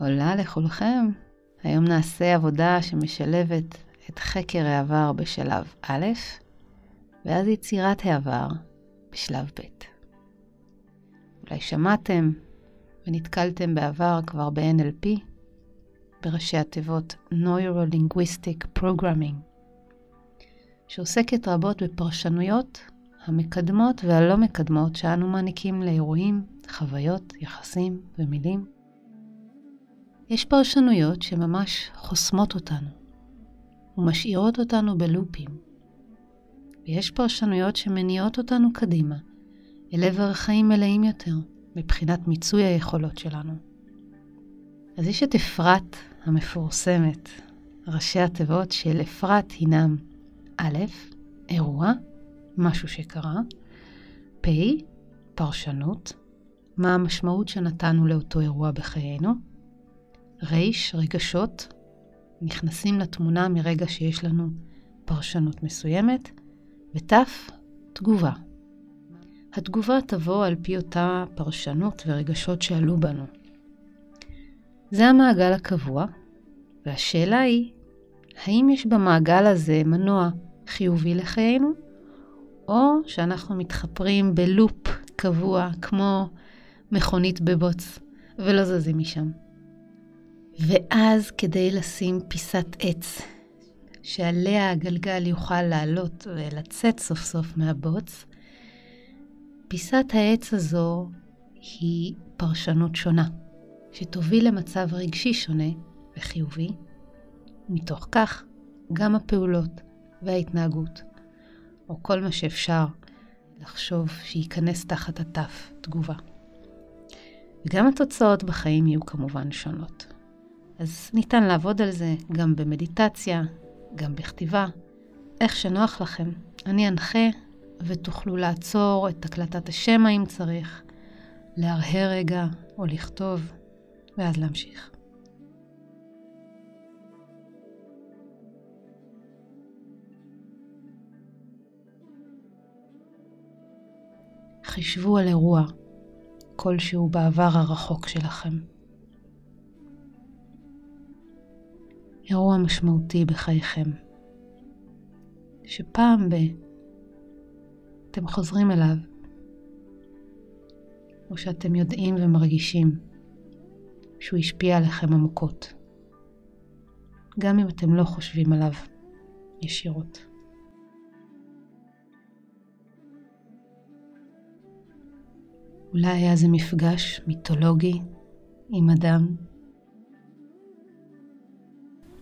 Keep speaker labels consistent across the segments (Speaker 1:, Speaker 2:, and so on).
Speaker 1: עולה לכולכם. היום נעשה עבודה שמשלבת את חקר העבר בשלב א', ואז יצירת העבר בשלב ב'. אולי שמעתם ונתקלתם בעבר כבר ב-NLP, בראשי התיבות Neuro-Linguistic Programming, שעוסקת רבות בפרשנויות המקדמות והלא מקדמות שאנו מעניקים לאירועים, חוויות, יחסים ומילים. יש פרשנויות שממש חוסמות אותנו ומשאירות אותנו בלופים, ויש פרשנויות שמניעות אותנו קדימה אל עבר חיים מלאים יותר מבחינת מיצוי היכולות שלנו. אז יש את אפרת המפורסמת, ראשי התיבות של אפרת הינם א', אירוע, משהו שקרה, פ', פרשנות, מה המשמעות שנתנו לאותו אירוע בחיינו, ר', רגשות, נכנסים לתמונה מרגע שיש לנו פרשנות מסוימת, ות', תגובה. התגובה תבוא על פי אותה פרשנות ורגשות שעלו בנו. זה המעגל הקבוע, והשאלה היא, האם יש במעגל הזה מנוע חיובי לחיינו, או שאנחנו מתחפרים בלופ קבוע כמו מכונית בבוץ ולא זזים משם. ואז כדי לשים פיסת עץ שעליה הגלגל יוכל לעלות ולצאת סוף סוף מהבוץ, פיסת העץ הזו היא פרשנות שונה, שתוביל למצב רגשי שונה וחיובי, ומתוך כך גם הפעולות וההתנהגות, או כל מה שאפשר לחשוב שייכנס תחת התף תגובה. וגם התוצאות בחיים יהיו כמובן שונות. אז ניתן לעבוד על זה גם במדיטציה, גם בכתיבה, איך שנוח לכם. אני אנחה ותוכלו לעצור את הקלטת השמע אם צריך, להרהר רגע או לכתוב, ואז להמשיך. חישבו על אירוע כלשהו בעבר הרחוק שלכם. אירוע משמעותי בחייכם, שפעם ב... אתם חוזרים אליו, או שאתם יודעים ומרגישים שהוא השפיע עליכם עמוקות, גם אם אתם לא חושבים עליו ישירות. אולי היה זה מפגש מיתולוגי עם אדם,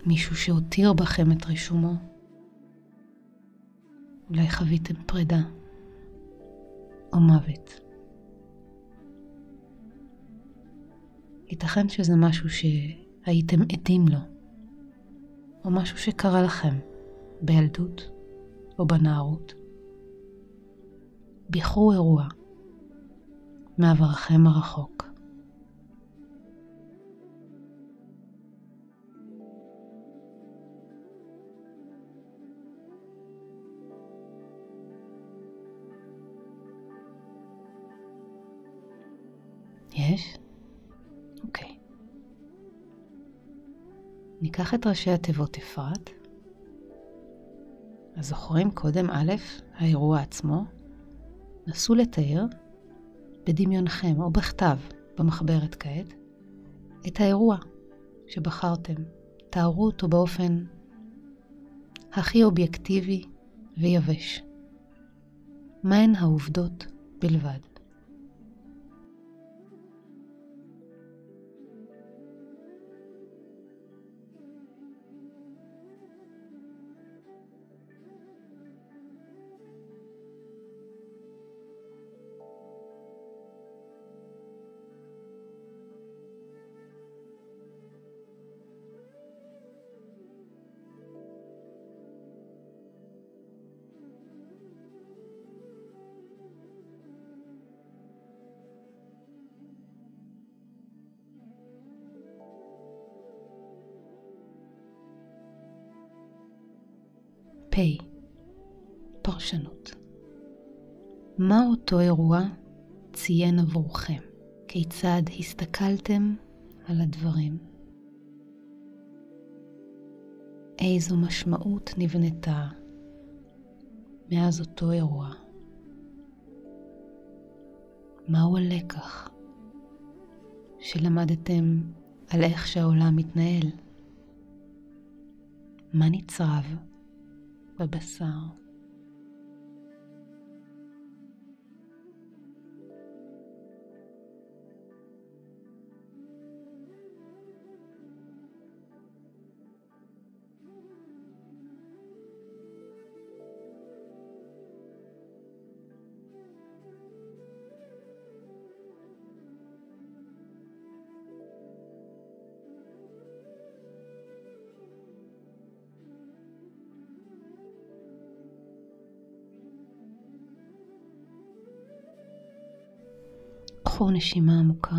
Speaker 1: מישהו שהותיר בכם את רישומו. אולי חוויתם פרידה או מוות. ייתכן שזה משהו שהייתם עדים לו, או משהו שקרה לכם בילדות או בנערות. בחרו אירוע מעברכם הרחוק. יש? אוקיי. ניקח את ראשי התיבות אפרת. אז זוכרים קודם א', האירוע עצמו. נסו לתאר בדמיונכם או בכתב, במחברת כעת, את האירוע שבחרתם. תארו אותו באופן הכי אובייקטיבי ויבש. מהן העובדות בלבד. פ. פרשנות. מה אותו אירוע ציין עבורכם? כיצד הסתכלתם על הדברים. איזו משמעות נבנתה מאז אותו אירוע. מהו הלקח שלמדתם על איך שהעולם מתנהל? מה נצרב وبسام קחו נשימה עמוקה.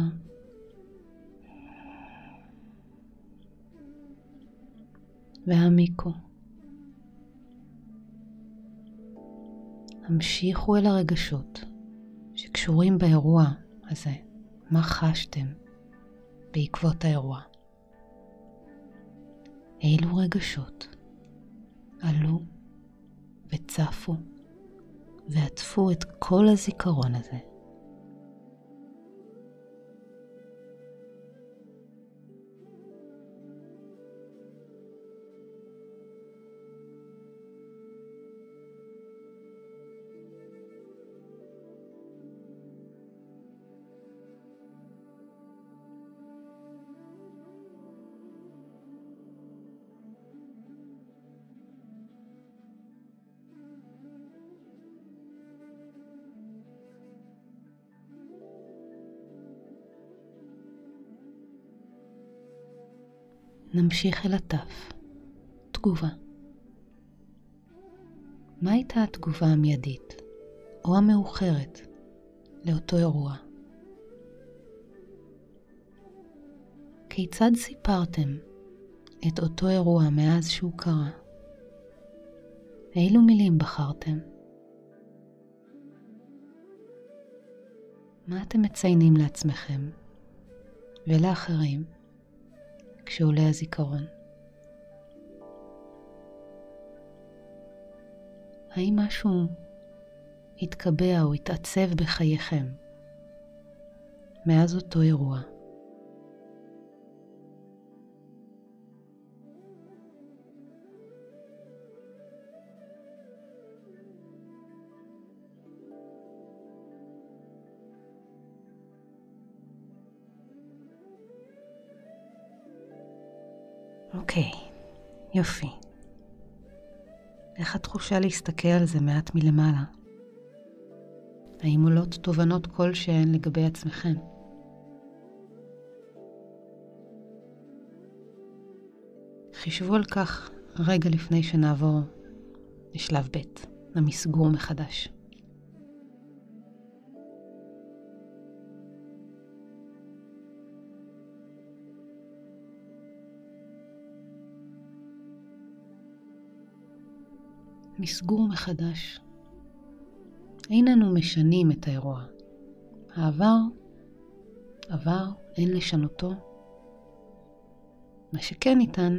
Speaker 1: והעמיקו. המשיכו אל הרגשות שקשורים באירוע הזה. מה חשתם בעקבות האירוע? אילו רגשות עלו וצפו ועטפו את כל הזיכרון הזה? נמשיך אל התף. תגובה. מה הייתה התגובה המיידית או המאוחרת לאותו אירוע? כיצד סיפרתם את אותו אירוע מאז שהוא קרה? אילו מילים בחרתם? מה אתם מציינים לעצמכם ולאחרים כשעולה הזיכרון? האם משהו התקבע או התעצב בחייכם מאז אותו אירוע? אוקיי, יופי. איך התחושה להסתכל על זה מעט מלמעלה? האם עולות תובנות כלשהן לגבי עצמכם? חישבו על כך רגע לפני שנעבור לשלב ב', המסגור מחדש. מסגור מחדש. אין אנו משנים את האירוע. העבר, עבר, אין לשנותו. מה שכן ניתן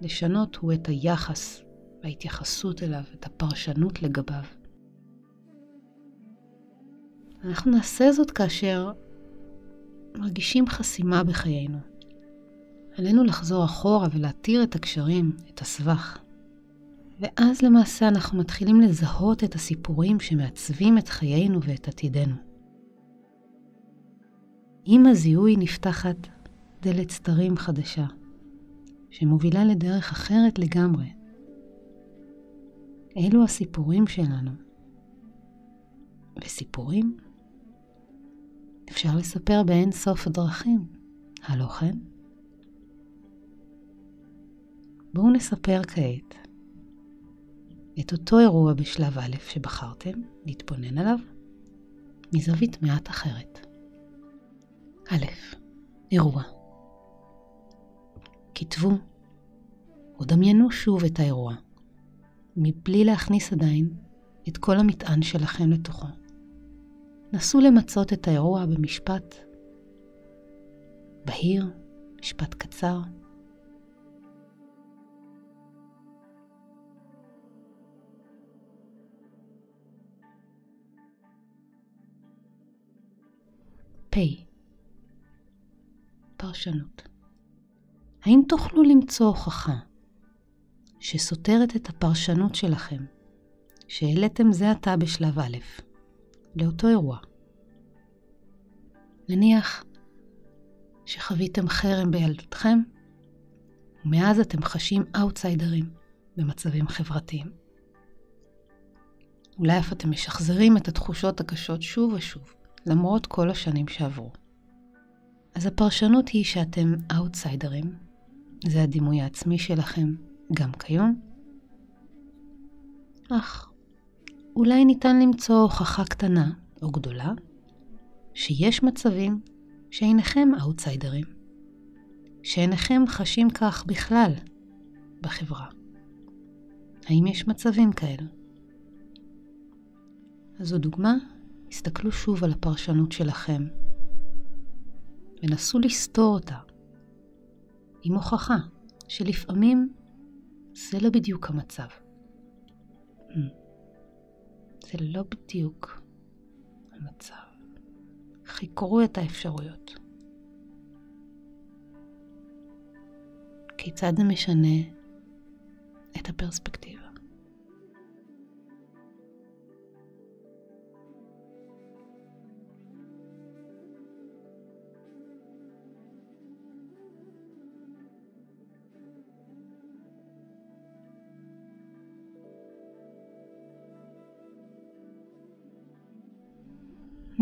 Speaker 1: לשנות הוא את היחס וההתייחסות אליו, את הפרשנות לגביו. אנחנו נעשה זאת כאשר מרגישים חסימה בחיינו. עלינו לחזור אחורה ולהתיר את הקשרים, את הסבך. ואז למעשה אנחנו מתחילים לזהות את הסיפורים שמעצבים את חיינו ואת עתידנו. עם הזיהוי נפתחת דלת סתרים חדשה, שמובילה לדרך אחרת לגמרי. אלו הסיפורים שלנו. וסיפורים אפשר לספר באין סוף דרכים, הלא כן? בואו נספר כעת את אותו אירוע בשלב א' שבחרתם, להתבונן עליו, מזווית מעט אחרת. א', אירוע. כתבו או דמיינו שוב את האירוע, מבלי להכניס עדיין את כל המטען שלכם לתוכו. נסו למצות את האירוע במשפט בהיר משפט קצר. פרשנות. האם תוכלו למצוא הוכחה שסותרת את הפרשנות שלכם, שהעליתם זה עתה בשלב א', לאותו אירוע? נניח שחוויתם חרם בילדותכם, ומאז אתם חשים אאוטסיידרים במצבים חברתיים. אולי אף אתם משחזרים את התחושות הקשות שוב ושוב, למרות כל השנים שעברו. אז הפרשנות היא שאתם אאוטסיידרים, זה הדימוי העצמי שלכם גם כיום, אך אולי ניתן למצוא הוכחה קטנה או גדולה שיש מצבים שאינכם אאוטסיידרים, שאינכם חשים כך בכלל בחברה. האם יש מצבים כאלה? אז זו דוגמה, הסתכלו שוב על הפרשנות שלכם ונסו לסתור אותה עם הוכחה שלפעמים זה לא בדיוק המצב. זה לא בדיוק המצב. חקרו את האפשרויות. כיצד זה משנה את הפרספקטיבה?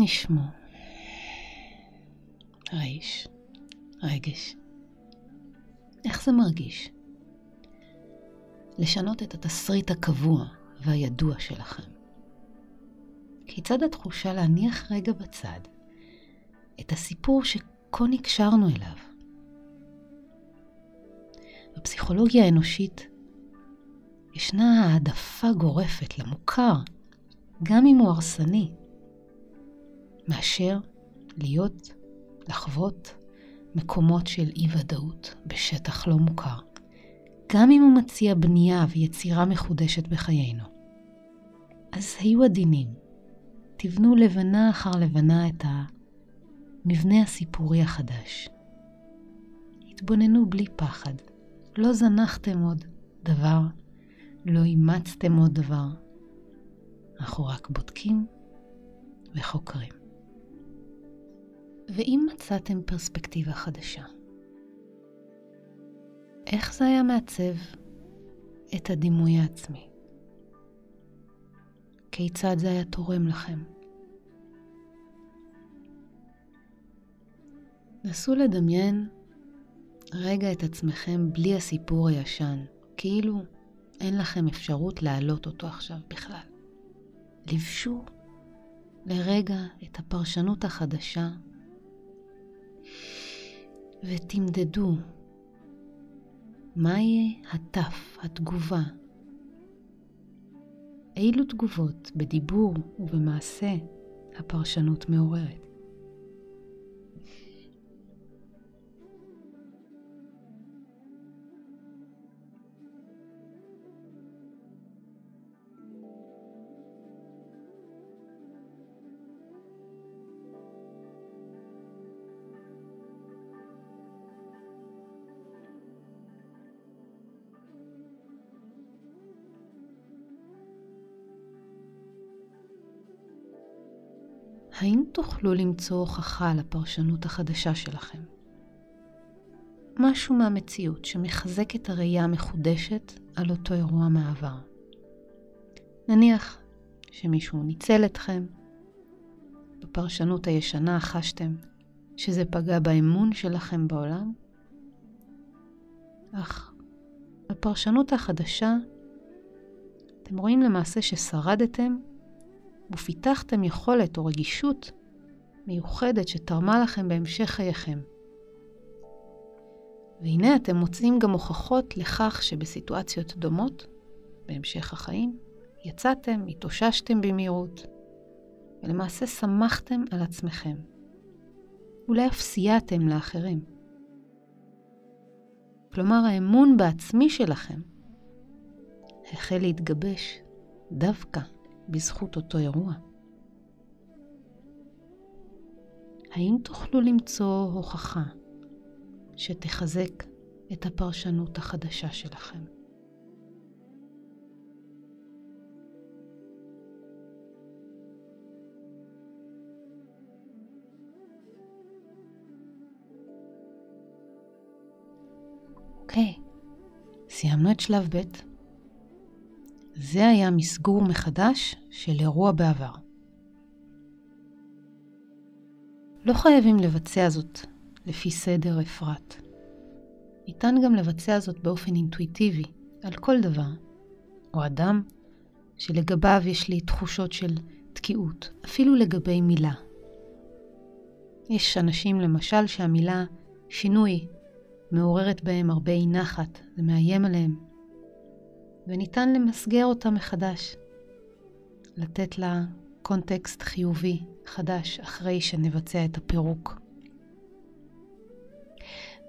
Speaker 1: נשמור. רייש, רגש. איך זה מרגיש? לשנות את התסריט הקבוע והידוע שלכם. כיצד התחושה להניח רגע בצד את הסיפור שכה נקשרנו אליו? בפסיכולוגיה האנושית ישנה העדפה גורפת למוכר, גם אם הוא הרסני, מאשר להיות, לחוות מקומות של אי-ודאות בשטח לא מוכר, גם אם הוא מציע בנייה ויצירה מחודשת בחיינו. אז היו עדינים, תבנו לבנה אחר לבנה את המבנה הסיפורי החדש. התבוננו בלי פחד, לא זנחתם עוד דבר, לא אימצתם עוד דבר. אנחנו רק בודקים וחוקרים. ואם מצאתם פרספקטיבה חדשה, איך זה היה מעצב את הדימוי העצמי? כיצד זה היה תורם לכם? נסו לדמיין רגע את עצמכם בלי הסיפור הישן, כאילו אין לכם אפשרות להעלות אותו עכשיו בכלל. לבשו לרגע את הפרשנות החדשה ותמדדו מה יהיה התף, התגובה. אילו תגובות בדיבור ובמעשה הפרשנות מעוררת. האם תוכלו למצוא הוכחה לפרשנות החדשה שלכם? משהו מהמציאות שמחזק את הראייה המחודשת על אותו אירוע מעבר. נניח שמישהו ניצל אתכם, בפרשנות הישנה חשתם שזה פגע באמון שלכם בעולם, אך בפרשנות החדשה אתם רואים למעשה ששרדתם ופיתחתם יכולת או רגישות מיוחדת שתרמה לכם בהמשך חייכם. והנה אתם מוצאים גם הוכחות לכך שבסיטואציות דומות, בהמשך החיים, יצאתם, התאוששתם במהירות, ולמעשה שמחתם על עצמכם. אולי אף סייעתם לאחרים. כלומר האמון בעצמי שלכם, החל להתגבש דווקא בזכות אותו אירוע. האם תוכלו למצוא הוכחה שתחזק את הפרשנות החדשה שלכם? אוקיי, סיימנו את שלב ב'. זה היה מסגור מחדש של אירוע בעבר. לא חייבים לבצע זאת לפי סדר אפרת. ניתן גם לבצע זאת באופן אינטואיטיבי על כל דבר, או אדם שלגביו יש לי תחושות של תקיעות, אפילו לגבי מילה. יש אנשים למשל שהמילה שינוי מעוררת בהם הרבה אי נחת, זה מאיים עליהם, וניתן למסגר אותה מחדש, לתת לה קונטקסט חיובי חדש אחרי שנבצע את הפירוק.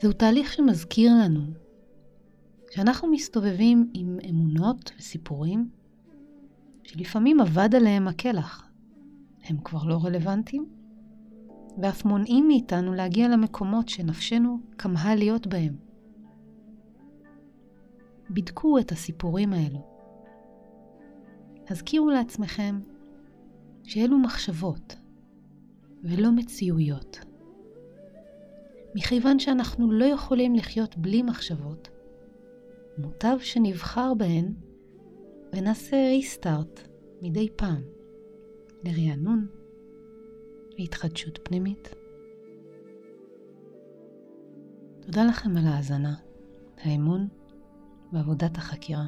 Speaker 1: זהו תהליך שמזכיר לנו שאנחנו מסתובבים עם אמונות וסיפורים שלפעמים אבד עליהם הקלח. הם כבר לא רלוונטיים, ואף מונעים מאיתנו להגיע למקומות שנפשנו כמהה להיות בהם. בדקו את הסיפורים האלו. הזכירו לעצמכם שאלו מחשבות ולא מציאויות. מכיוון שאנחנו לא יכולים לחיות בלי מחשבות, מוטב שנבחר בהן ונעשה ריסטארט מדי פעם לרענון והתחדשות פנימית. תודה לכם על ההאזנה, האמון ועבודת החקירה.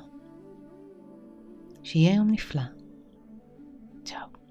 Speaker 1: שיהיה יום נפלא. צ'או.